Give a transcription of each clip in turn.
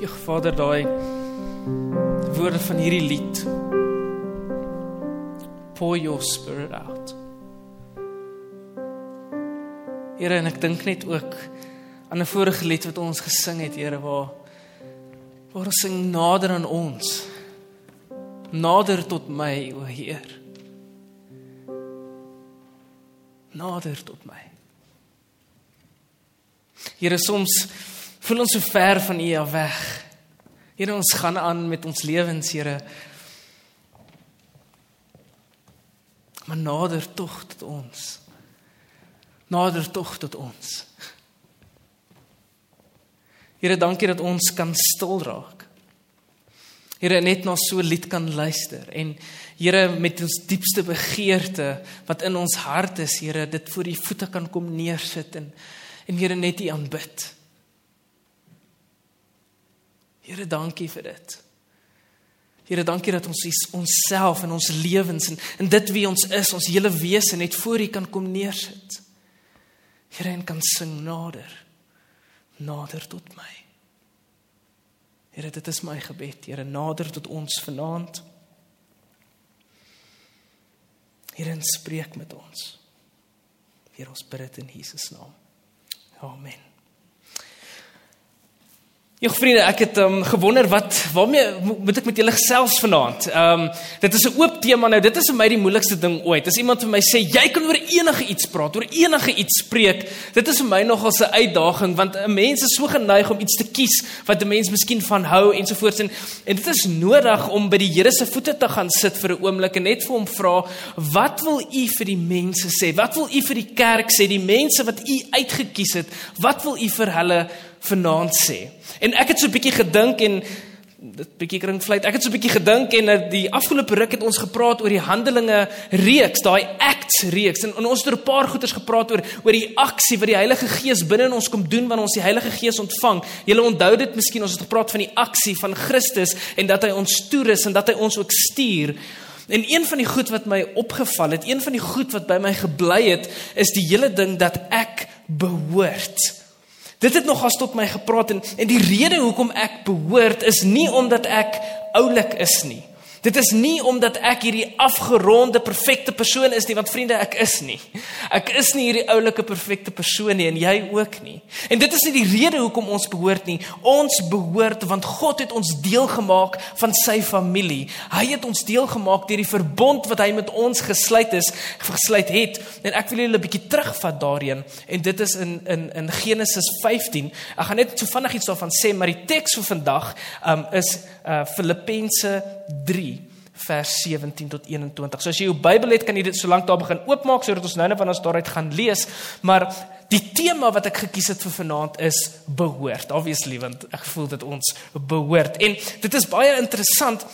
Ja, Vader, daai woorde van hierdie lied. Pour your spirit out. Here, en ek dink net ook aan 'n vorige lied wat ons gesing het, Here, waar waar ons sing nader aan ons. Nader tot my, o Heer. Nader tot my. Here, soms voel ons so ver van U af weg. Here, ons gaan aan met ons lewens, Here. Maar nader tog tot ons. Nader tog tot ons. Here, dankie dat ons kan stil raak. Here, net na so 'n lied kan luister en Here met ons diepste begeerte wat in ons hart is, Here, dit voor U voete kan kom neersit en en Here net U aanbid. Here, dankie vir dit. Here, dankie dat ons onsself en ons lewens en en dit wie ons is, ons hele wese net voor U kan kom neersit. Here, en kan sing nader. Nader tot my. Here, dit is my gebed, Here, nader tot ons vanaand. Here, spreek met ons. Here, ons bid dit in Jesus naam. Amen. Ja vriende, ek het um, gewonder wat waarmee moet ek met julle gesels vanaand? Ehm um, dit is 'n oop tema nou. Dit is vir my die moeilikste ding ooit. As iemand vir my sê jy kan oor enige iets praat, oor enige iets spreek, dit is vir my nogal 'n uitdaging want 'n mens is so geneig om iets te kies wat 'n mens miskien van hou ensovoorts en en dit is nodig om by die Here se voete te gaan sit vir 'n oomblik en net vir hom vra, "Wat wil U vir die mense sê? Wat wil U vir die kerk sê? Die mense wat U uitget kies het, wat wil U vir hulle vanaand sê?" En ek het so 'n bietjie gedink en dit bietjie kring vlei. Ek het so 'n bietjie gedink en eh, die afgelope ruk het ons gepraat oor die Handelinge reeks, daai Acts reeks en, en ons het oor 'n paar goeters gepraat oor oor die aksie wat die Heilige Gees binne in ons kom doen wanneer ons die Heilige Gees ontvang. Julle onthou dit miskien ons het gepraat van die aksie van Christus en dat hy ons toerus en dat hy ons ook stuur. En een van die goed wat my opgeval het, een van die goed wat by my gebly het, is die hele ding dat ek behoort. Dit het nogals tot my gepraat en en die rede hoekom ek behoort is nie omdat ek oulik is nie. Dit is nie omdat ek hierdie afgeronde perfekte persoon is nie, want vriende, ek is nie. Ek is nie hierdie oulike perfekte persoon nie en jy ook nie. En dit is nie die rede hoekom ons behoort nie. Ons behoort want God het ons deel gemaak van sy familie. Hy het ons deel gemaak deur die verbond wat hy met ons gesluit is, gesluit het. En ek wil julle 'n bietjie terugvat daarin en dit is in in in Genesis 15. Ek gaan net so vinnig iets daarvan sê, maar die teks vir vandag um, is uh Filippense 3 vers 17 tot 21. So as jy jou Bybel het, kan jy dit solank daar begin oopmaak sodat ons nou net wanneer ons daaruit gaan lees, maar die tema wat ek gekies het vir vanaand is behoort. Obviously want ek voel dit ons behoort. En dit is baie interessant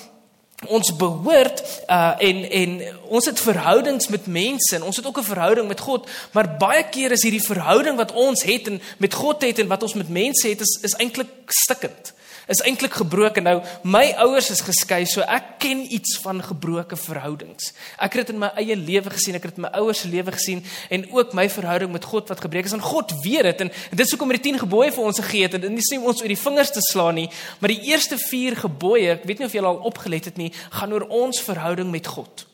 ons behoort uh en en ons het verhoudings met mense en ons het ook 'n verhouding met God maar baie keer is hierdie verhouding wat ons het en met God het en wat ons met mense het is is eintlik stikkend is eintlik gebroken. Nou, my ouers is geskei, so ek ken iets van gebroke verhoudings. Ek het dit in my eie lewe gesien, ek het dit in my ouers se lewe gesien en ook my verhouding met God wat gebreek is. En God weet dit en dit is hoekom hy die 10 gebooie vir ons gegee het. En dit is nie om ons oor die vingers te slaan nie, maar die eerste 4 gebooie, ek weet nie of julle al opgelet het nie, gaan oor ons verhouding met God.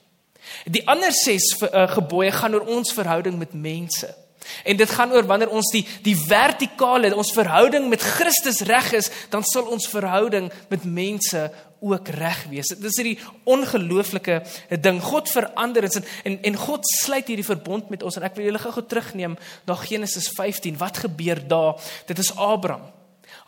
Die ander 6 uh, eh, gebooie gaan oor ons verhouding met mense. En dit gaan oor wanneer ons die die vertikale ons verhouding met Christus reg is, dan sal ons verhouding met mense ook reg wees. Dit is hierdie ongelooflike ding. God verander ons en, en en God sluit hierdie verbond met ons en ek wil julle gou terugneem na Genesis 15. Wat gebeur daar? Dit is Abraham.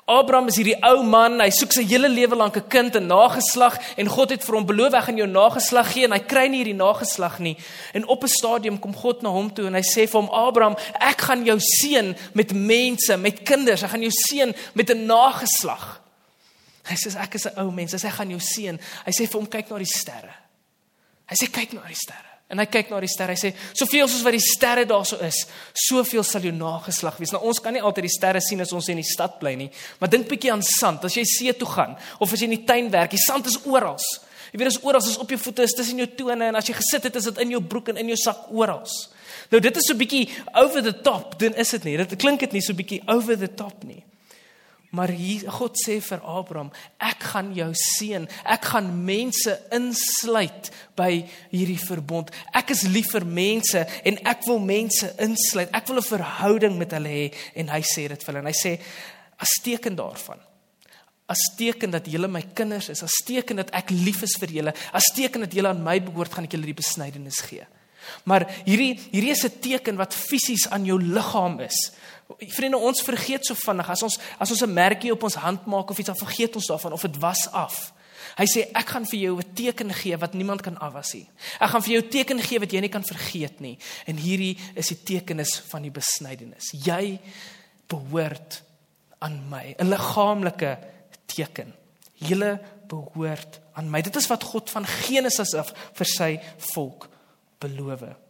Abraham is hierdie ou man, hy soek sy hele lewe lank 'n kind en nageslag en God het vir hom beloof ek gaan jou nageslag gee en hy kry nie hierdie nageslag nie. En op 'n stadium kom God na hom toe en hy sê vir hom Abraham, ek gaan jou seën met mense, met kinders, ek gaan jou seën met 'n nageslag. Hy sê ek is 'n ou mens, hy sê ek gaan jou seën. Hy sê vir hom kyk na die sterre. Hy sê kyk na die sterre. En hy kyk na die sterre. Hy sê, "Soveel soos wat die sterre daarso is, soveel sal jou nageslag wees." Nou ons kan nie altyd die sterre sien as ons in die stad bly nie, maar dink bietjie aan sand. As jy see toe gaan of as jy in die tuin werk, die sand is oral. Jy weet, is oral, is op jou voete, is tussen jou tone en as jy gesit het, is dit in jou broek en in jou sak oral. Nou dit is so bietjie over the top, dan is dit nie. Dit klink dit nie so bietjie over the top nie. Maar hier God sê vir Abraham, ek gaan jou seën. Ek gaan mense insluit by hierdie verbond. Ek is lief vir mense en ek wil mense insluit. Ek wil 'n verhouding met hulle hê en hy sê dit vir hulle. En hy sê as teken daarvan as teken dat julle my kinders is, as teken dat ek lief is vir julle, as teken dat julle aan my behoort, gaan ek julle die besnydenis gee. Maar hierdie hierdie is 'n teken wat fisies aan jou liggaam is. Vriende, ons vergeet so vinnig as ons as ons 'n merkie op ons hand maak of iets dan vergeet ons daarvan of dit was af. Hy sê ek gaan vir jou 'n teken gee wat niemand kan afwas nie. Ek gaan vir jou 'n teken gee wat jy nie kan vergeet nie. En hierdie is die tekenis van die besnydenis. Jy behoort aan my, 'n liggaamlike teken. Julle behoort aan my. Dit is wat God van Genesis af vir sy volk beloof.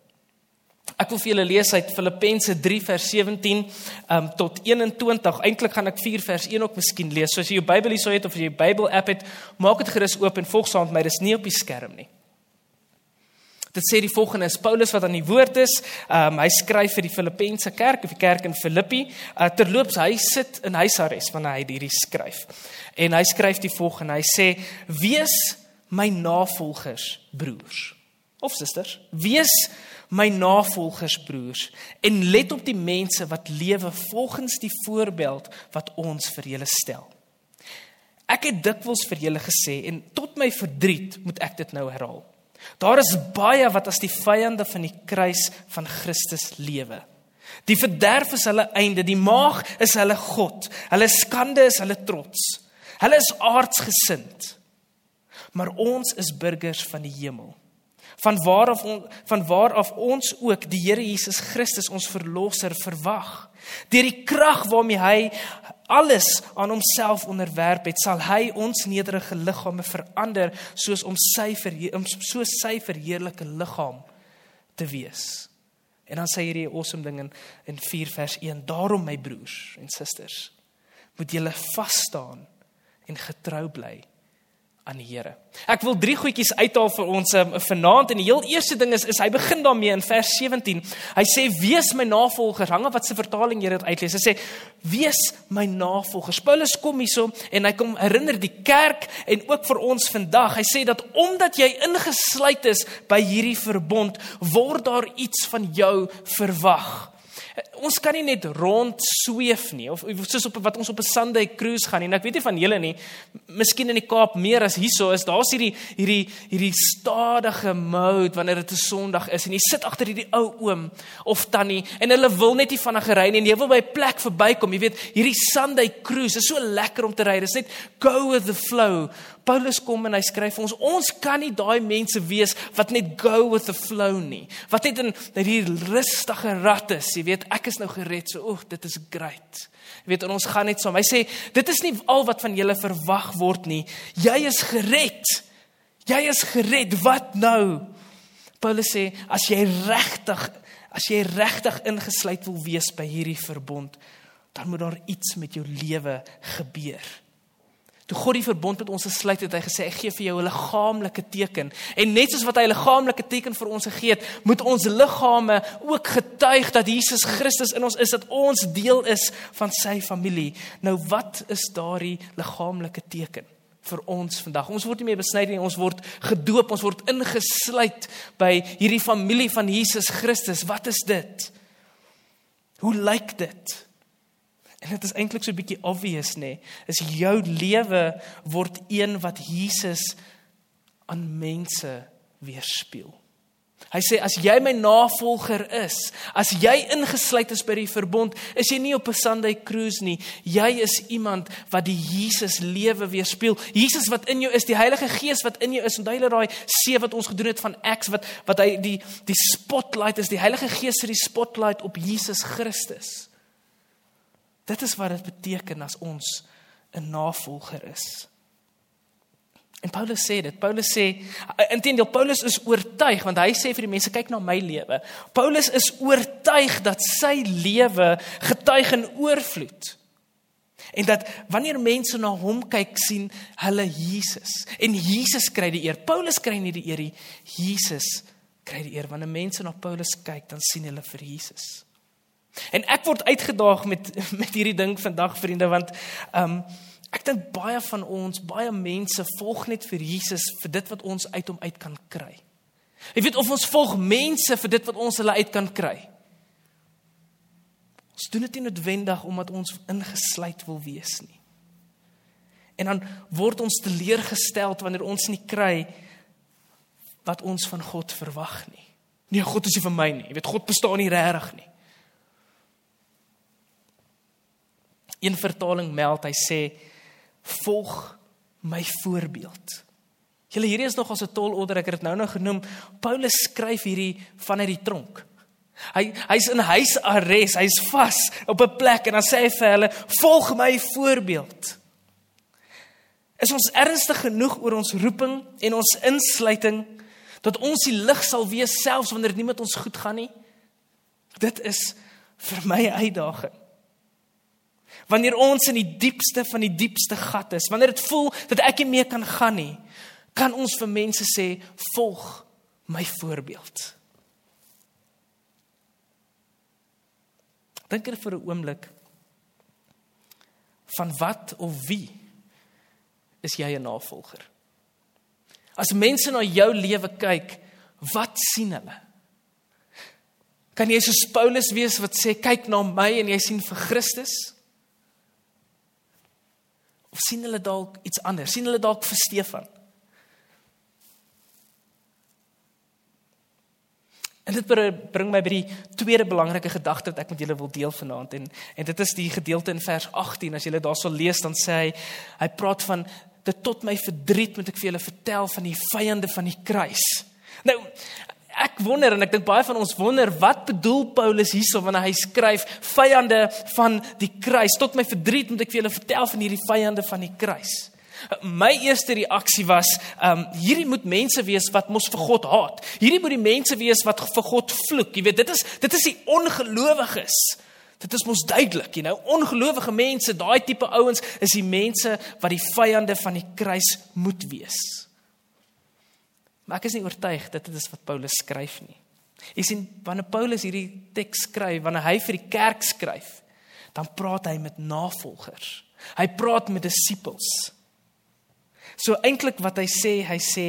Ek wil vir julle lees uit Filippense 3 vers 17 um, tot 21. Eintlik gaan ek 4 vers 1 ook miskien lees. So as jy jou Bybel hierso het of jy 'n Bybel app het, maak dit gerus oop en volg saam met my. Dis nie op die skerm nie. Dit sê die volgende is Paulus wat aan die woord is. Um, hy skryf vir die Filippense kerk of die kerk in Filippi. Uh, terloops, hy sit in huisarrest wanneer hy hierdie skryf. En hy skryf die volgende. Hy sê: "Wees my navolgers, broers." of susters, wees my navolgers broers en let op die mense wat lewe volgens die voorbeeld wat ons vir julle stel. Ek het dikwels vir julle gesê en tot my verdriet moet ek dit nou herhaal. Daar is baie wat as die vyande van die kruis van Christus lewe. Die verderf is hulle einde, die maag is hulle god, hulle skande is hulle trots. Hulle is aardsgesind. Maar ons is burgers van die hemel van waar af van waar af ons ook die Here Jesus Christus ons verlosser verwag. Deur die krag waarmee hy alles aan homself onderwerp het, sal hy ons nederige liggame verander soos om sy so sy verheerlike liggaam te wees. En dan sê hierdie awesome ding in in 4 vers 1: Daarom my broers en susters, moet julle vas staan en getrou bly aan die Here. Ek wil drie goedjies uithaal vir ons um, vanaand en die heel eerste ding is is hy begin daarmee in vers 17. Hy sê wees my navolgers. Hang af wat se vertaling jy dit uitlees. Hy sê wees my navolgers. Paulus kom hierso en hy kom herinner die kerk en ook vir ons vandag. Hy sê dat omdat jy ingesluit is by hierdie verbond, word daar iets van jou verwag. Ons kan nie net rond sweef nie of soos op wat ons op 'n Sunday cruise gaan nie. En ek weet nie van julle nie. Miskien in die Kaap meer as hierso is. Daar's hierdie hierdie hierdie stadige mode wanneer dit 'n Sondag is en jy sit agter hierdie ou oom of tannie en hulle wil net nie vinnig ry nie en jy wil by 'n plek verbykom. Jy weet, hierdie Sunday cruise is so lekker om te ry. Dit is net go with the flow. Paulus kom en hy skryf vir ons ons kan nie daai mense wees wat net go with the flow nie. Wat net in hierdie rustige rat is, jy weet, ek is nou gered, so oeg, dit is great. Jy weet, ons gaan net saam. Hy sê, dit is nie al wat van julle verwag word nie. Jy is gered. Jy is gered. Wat nou? Paulus sê, as jy regtig as jy regtig ingesluit wil wees by hierdie verbond, dan moet daar iets met jou lewe gebeur. Toe God die verbond met ons gesluit het, hy gesê ek gee vir jou 'n liggaamlike teken. En net soos wat hy 'n liggaamlike teken vir ons gegee het, moet ons liggame ook getuig dat Jesus Christus in ons is, dat ons deel is van sy familie. Nou wat is daardie liggaamlike teken vir ons vandag? Ons word nie meer besny nie, ons word gedoop, ons word ingesluit by hierdie familie van Jesus Christus. Wat is dit? Hoe lyk dit? En dit is eintlik so 'n bietjie obvious nê, nee. is jou lewe word een wat Jesus aan mense weerspieël. Hy sê as jy my navolger is, as jy ingesluit is by die verbond, is jy nie op 'n Sunday cruise nie. Jy is iemand wat die Jesus lewe weerspieël. Jesus wat in jou is, die Heilige Gees wat in jou is. Onthou jy daai see wat ons gedoen het van Acts wat wat hy die die spotlight is, die Heilige Gees sit die spotlight op Jesus Christus. Dit is wat dit beteken as ons 'n navolger is. En Paulus sê dit. Paulus sê intendeel Paulus is oortuig want hy sê vir die mense kyk na my lewe. Paulus is oortuig dat sy lewe getuig in oorvloed. En dat wanneer mense na hom kyk sien hulle Jesus en Jesus kry die eer. Paulus kry nie die eer nie. Jesus kry die eer wanneer mense na Paulus kyk dan sien hulle vir Jesus. En ek word uitgedaag met met hierdie ding vandag vriende want ehm um, ek dink baie van ons, baie mense volg net vir Jesus vir dit wat ons uit hom uit kan kry. Jy weet of ons volg mense vir dit wat ons hulle uit kan kry. Ons doen dit nie noodwendig omdat ons ingesluit wil wees nie. En dan word ons teleurgestel wanneer ons nie kry wat ons van God verwag nie. Nee, God is nie vir my nie. Jy weet God bestaan nie regtig nie. Een vertaling meld hy sê volg my voorbeeld. Julle hierdie is nog as 'n tolorder ek het dit nou nou genoem. Paulus skryf hierdie vanuit die tronk. Hy hy's in huisarrest, hy's vas op 'n plek en dan sê hy vir hulle volg my voorbeeld. Is ons ernstig genoeg oor ons roeping en ons insluiting dat ons die lig sal wees selfs wanneer dit nie met ons goed gaan nie? Dit is vir my 'n uitdaging. Wanneer ons in die diepste van die diepste gat is, wanneer dit voel dat ek nie meer kan gaan nie, kan ons vir mense sê volg my voorbeeld. Dink er vir 'n oomblik van wat of wie is jy 'n navolger? As mense na jou lewe kyk, wat sien hulle? Kan jy soos Paulus wees wat sê kyk na my en jy sien vir Christus? Of sien hulle dalk iets anders? Sien hulle dalk vir Stefan? En dit bring my by die tweede belangrike gedagte wat ek met julle wil deel vanaand en en dit is die gedeelte in vers 18 as julle daarso lees dan sê hy hy praat van dit tot my verdriet moet ek vir julle vertel van die vyande van die kruis. Nou ek wonder en ek dink baie van ons wonder wat bedoel Paulus hierso wanneer hy skryf vyande van die kruis. Tot my verdriet moet ek vir julle vertel van hierdie vyande van die kruis. My eerste reaksie was, ehm um, hierdie moet mense wees wat mos vir God haat. Hierdie moet die mense wees wat vir God vloek. Jy weet, dit is dit is die ongelowiges. Dit is mos duidelik, you know, ongelowige mense, daai tipe ouens is die mense wat die vyande van die kruis moet wees. Maar ek is nie oortuig dat dit is wat Paulus skryf nie. Jy sien, wanneer Paulus hierdie teks skryf, wanneer hy vir die kerk skryf, dan praat hy met navolgers. Hy praat met disippels. So eintlik wat hy sê, hy sê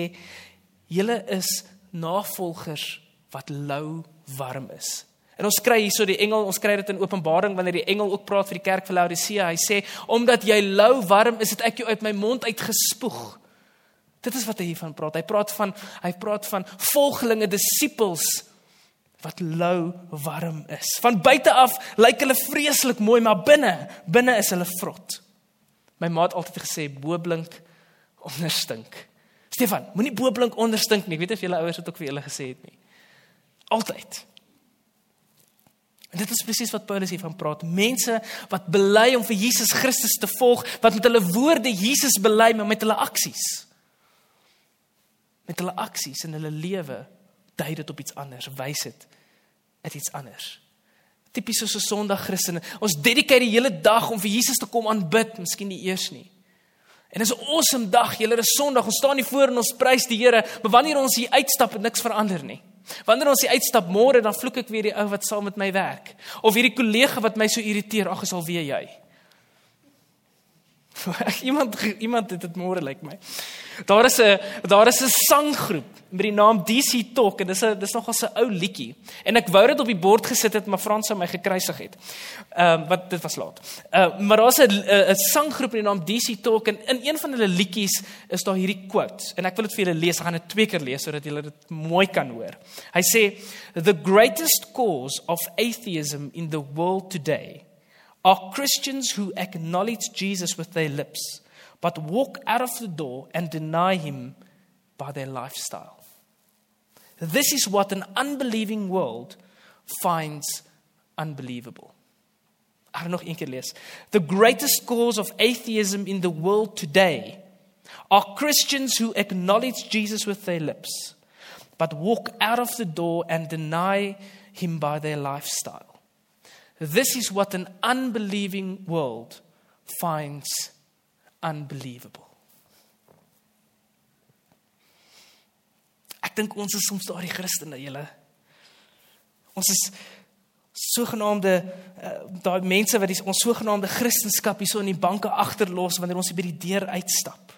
julle is navolgers wat lou warm is. En ons kry hierso die engel, ons kry dit in Openbaring wanneer die engel ook praat vir die kerk van Laodicea. Hy sê omdat jy lou warm is, het ek jou uit my mond uitgespoeg. Dit is wat hy hiervan praat. Hy praat van hy praat van volgelinge, disippels wat lou warm is. Van buite af lyk hulle vreeslik mooi, maar binne, binne is hulle vrot. My ma het altyd gesê bo blink onderstink. Stefan, moenie bo blink onderstink nie. Ek weet of julle ouers dit ook vir julle gesê het nie. Altyd. En dit is presies wat Paulus hiervan praat. Mense wat bely om vir Jesus Christus te volg, wat met hulle woorde Jesus bely, maar met hulle aksies met hulle aksies en hulle lewe dui dit op iets anders, wys dit dit iets anders. Tipies soos 'n Sondag Christen. Ons dedikeer die hele dag om vir Jesus te kom aanbid, miskien nie eers nie. En dis 'n awesome dag, julle is Sondag, ons staan hier voor en ons prys die Here, maar wanneer ons hier uitstap het niks verander nie. Wanneer ons hier uitstap môre dan vloek ek weer die ou wat saam met my werk of hierdie kollega wat my so irriteer, ag, is al weer jy. iemand iemand het dit môre lyk like my. Daar is 'n daar is 'n sanggroep met die naam DC Talk en dis 'n dis nogal 'n ou liedjie. En ek wou dit op die bord gesit het, maar Frans het my gekruisig het. Ehm uh, wat dit was laat. Ehm uh, maar daar's 'n 'n sanggroep met die naam DC Talk en in een van hulle liedjies is daar hierdie quote en ek wil dit vir julle lees. Ek gaan dit twee keer lees sodat julle dit mooi kan hoor. Hy sê the greatest cause of atheism in the world today are Christians who acknowledge Jesus with their lips, but walk out of the door and deny him by their lifestyle. This is what an unbelieving world finds unbelievable. The greatest cause of atheism in the world today are Christians who acknowledge Jesus with their lips, but walk out of the door and deny him by their lifestyle. This is what an unbelieving world finds unbelievable. Ek dink ons is soms daardie Christene, julle. Ons is sogenaamde uh, daai mense wat die, ons sogenaamde kristendom hierso in die banke agterlos wanneer ons by die deur uitstap.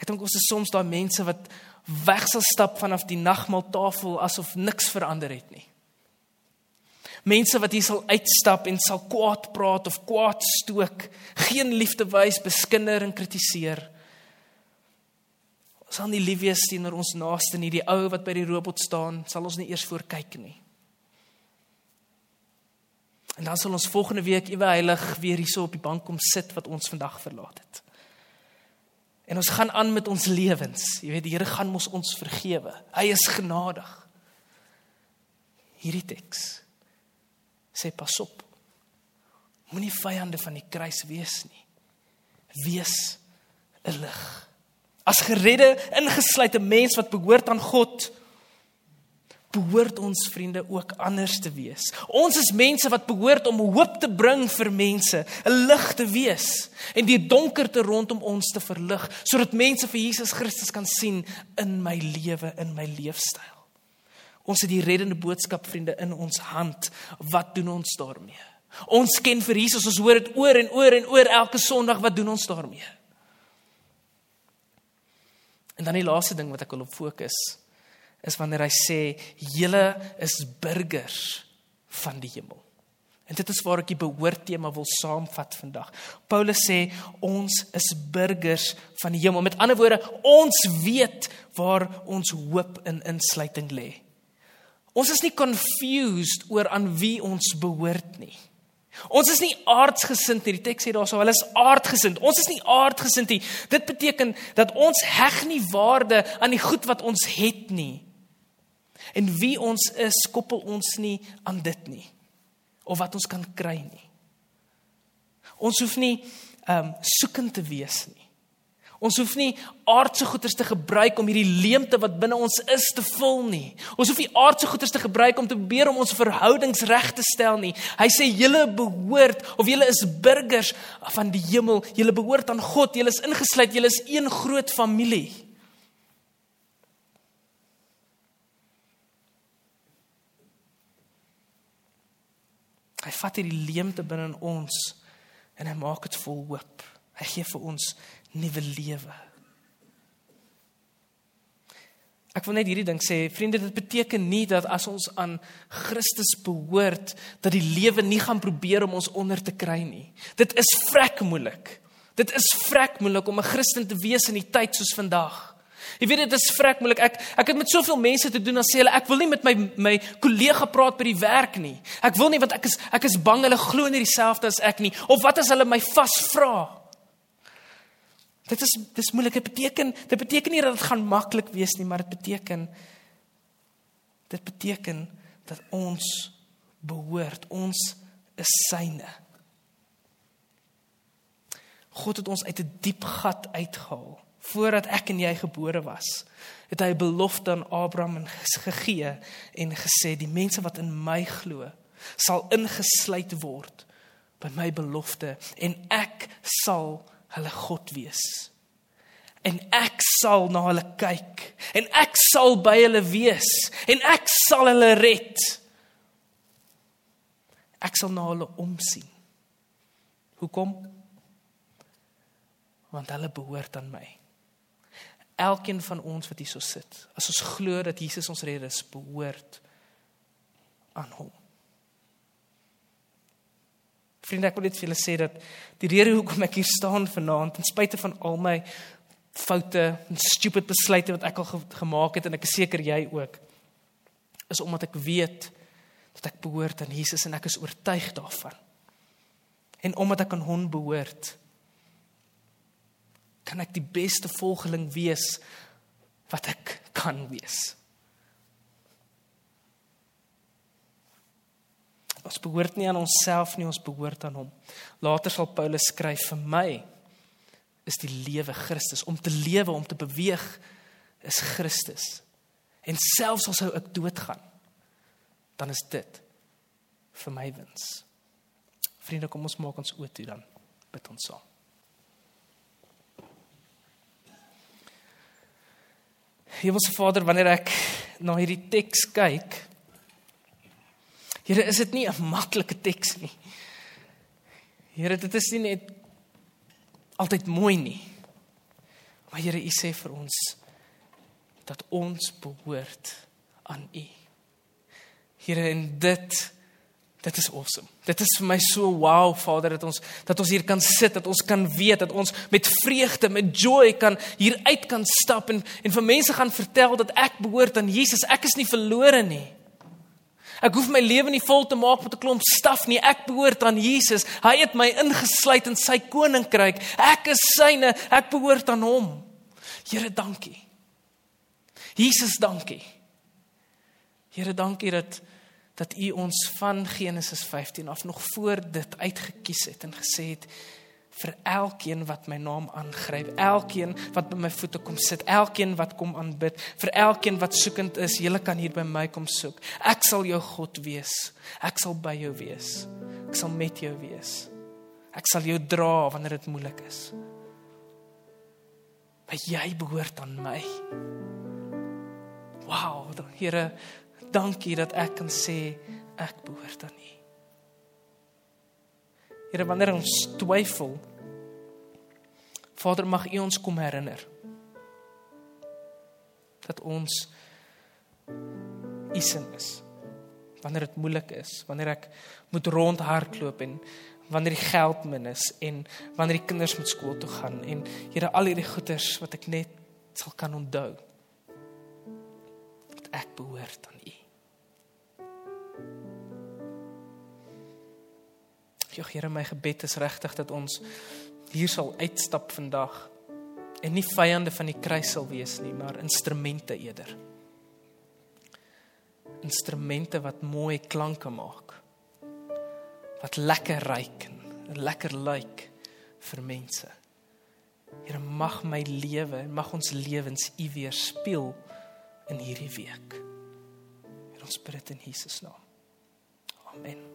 Ek dink ons is soms daai mense wat weg sal stap vanaf die nagmaaltafel asof niks verander het nie. Mense wat hier sal uitstap en sal kwaad praat of kwaad stook, geen liefde wys, beskinder en kritiseer. Ons sal nie lief wees teenoor ons naaste nie, die ou wat by die robot staan, sal ons nie eers voor kyk nie. En dan sal ons volgende week ewe heilig weer hierso op die bank kom sit wat ons vandag verlaat het. En ons gaan aan met ons lewens. Jy weet die Here gaan mos ons vergewe. Hy is genadig. Hierdie teks sê pas op. Moenie vyande van die kruis wees nie. Wees 'n lig. As geredde, ingesluite mens wat behoort aan God, behoort ons vriende ook anders te wees. Ons is mense wat behoort om hoop te bring vir mense, 'n lig te wees en die donkerte rondom ons te verlig sodat mense vir Jesus Christus kan sien in my lewe, in my leefstyl. Ons het die reddende boodskap vriende in ons hand. Wat doen ons daarmee? Ons ken vir Jesus, ons hoor dit oor en oor en oor elke Sondag, wat doen ons daarmee? En dan die laaste ding wat ek wil op fokus is wanneer hy sê julle is burgers van die hemel. En dit is waar ek die behoort tema wil saamvat vandag. Paulus sê ons is burgers van die hemel. Met ander woorde, ons weet waar ons hoop in insluiting lê. Ons is nie confused oor aan wie ons behoort nie. Ons is nie aardsgesind nie. Die teks sê daarso, hulle is aardgesind. Ons is nie aardgesind nie. Dit beteken dat ons heg nie waarde aan die goed wat ons het nie. En wie ons is, koppel ons nie aan dit nie of wat ons kan kry nie. Ons hoef nie ehm um, soekend te wees nie. Ons hoef nie aardse goederes te gebruik om hierdie leemte wat binne ons is te vul nie. Ons hoef nie aardse goederes te gebruik om te probeer om ons verhoudings reg te stel nie. Hy sê julle behoort of julle is burgers van die hemel. Julle behoort aan God. Julle is ingesluit. Julle is een groot familie. Hy vat hierdie leemte binne in ons en hy maak dit vol hoop. Hy gee vir ons nuwe lewe. Ek wil net hierdie ding sê, vriende, dit beteken nie dat as ons aan Christus behoort, dat die lewe nie gaan probeer om ons onder te kry nie. Dit is vrek moeilik. Dit is vrek moeilik om 'n Christen te wees in die tyd soos vandag. Jy weet dit is vrek moeilik. Ek ek het met soveel mense te doen dan sê hulle ek wil nie met my my kollega praat by die werk nie. Ek wil nie want ek is ek is bang hulle glo nie dieselfde as ek nie of wat as hulle my vasvra? Dit is dis moeilik. Dit beteken dit beteken nie dat dit gaan maklik wees nie, maar dit beteken dit beteken dat ons behoort ons is syne. God het ons uit 'n diep gat uitgehaal voordat ek en jy gebore was, het hy 'n belofte aan Abraham gegee en gesê die mense wat in my glo, sal ingesluit word by my belofte en ek sal hulle God wees. En ek sal na hulle kyk en ek sal by hulle wees en ek sal hulle red. Ek sal na hulle omsien. Hoekom? Want hulle behoort aan my elkeen van ons wat hierso sit, as ons glo dat Jesus ons redder is, behoort aan hom. Vriende, ek wil net vir julle sê dat die rede hoekom ek hier staan vanaand, ten spyte van al my foute en stupid besluite wat ek al ge gemaak het en ek is seker jy ook, is omdat ek weet dat ek behoort aan Jesus en ek is oortuig daarvan. En omdat ek aan hom behoort, kan ek die beste volgeling wees wat ek kan wees. Ons behoort nie aan onsself nie, ons behoort aan hom. Later sal Paulus skryf vir my is die lewe Christus om te lewe om te beweeg is Christus. En selfs al sou ek doodgaan, dan is dit vir my wins. Vriende, kom ons maak ons oë toe dan bid ons saam. Hemelse Vader, wanneer ek na hierdie teks kyk, Here, is dit nie 'n maklike teks nie. Here, dit is nie net altyd mooi nie. Maar Here, U sê vir ons dat ons behoort aan U. Here, en dit dit is awesome. Dit is vir my so wow, Vader, dat ons dat ons hier kan sit, dat ons kan weet dat ons met vreugde, met joy kan hier uit kan stap en en vir mense gaan vertel dat ek behoort aan Jesus. Ek is nie verlore nie. Ek hoef my lewe nie vol te maak met 'n klomp staf nie. Ek behoort aan Jesus. Hy het my ingesluit in sy koninkryk. Ek is syne. Ek behoort aan hom. Here, dankie. Jesus, dankie. Here, dankie dat dat U ons van Genesis 15 af nog voor dit uitgekies het en gesê het vir elkeen wat my naam aangryp, elkeen wat by my voete kom sit, elkeen wat kom aanbid, vir elkeen wat soekend is, julle kan hier by my kom soek. Ek sal jou God wees. Ek sal by jou wees. Ek sal met jou wees. Ek sal jou dra wanneer dit moeilik is. Maar jy behoort aan my. Wow, Here, dankie dat ek kan sê ek behoort aan U. Here wanneer ons twyfel Vader mag U ons kom herinner dat ons isin is. Wanneer dit moeilik is wanneer ek moet rondhardloop en wanneer die geld min is en wanneer die kinders moet skool toe gaan en Here al hierdie goeders wat ek net sal kan onthou dat ek behoort aan U Ja, Here, my gebed is regtig dat ons hier sal uitstap vandag en nie vyande van die kruis sal wees nie, maar instrumente eerder. Instrumente wat mooi klanke maak. Wat lekker ruik en lekker lyk vir mense. Here mag my lewe en mag ons lewens U weer speel in hierdie week. Ons bid dit in Jesus naam. Amen.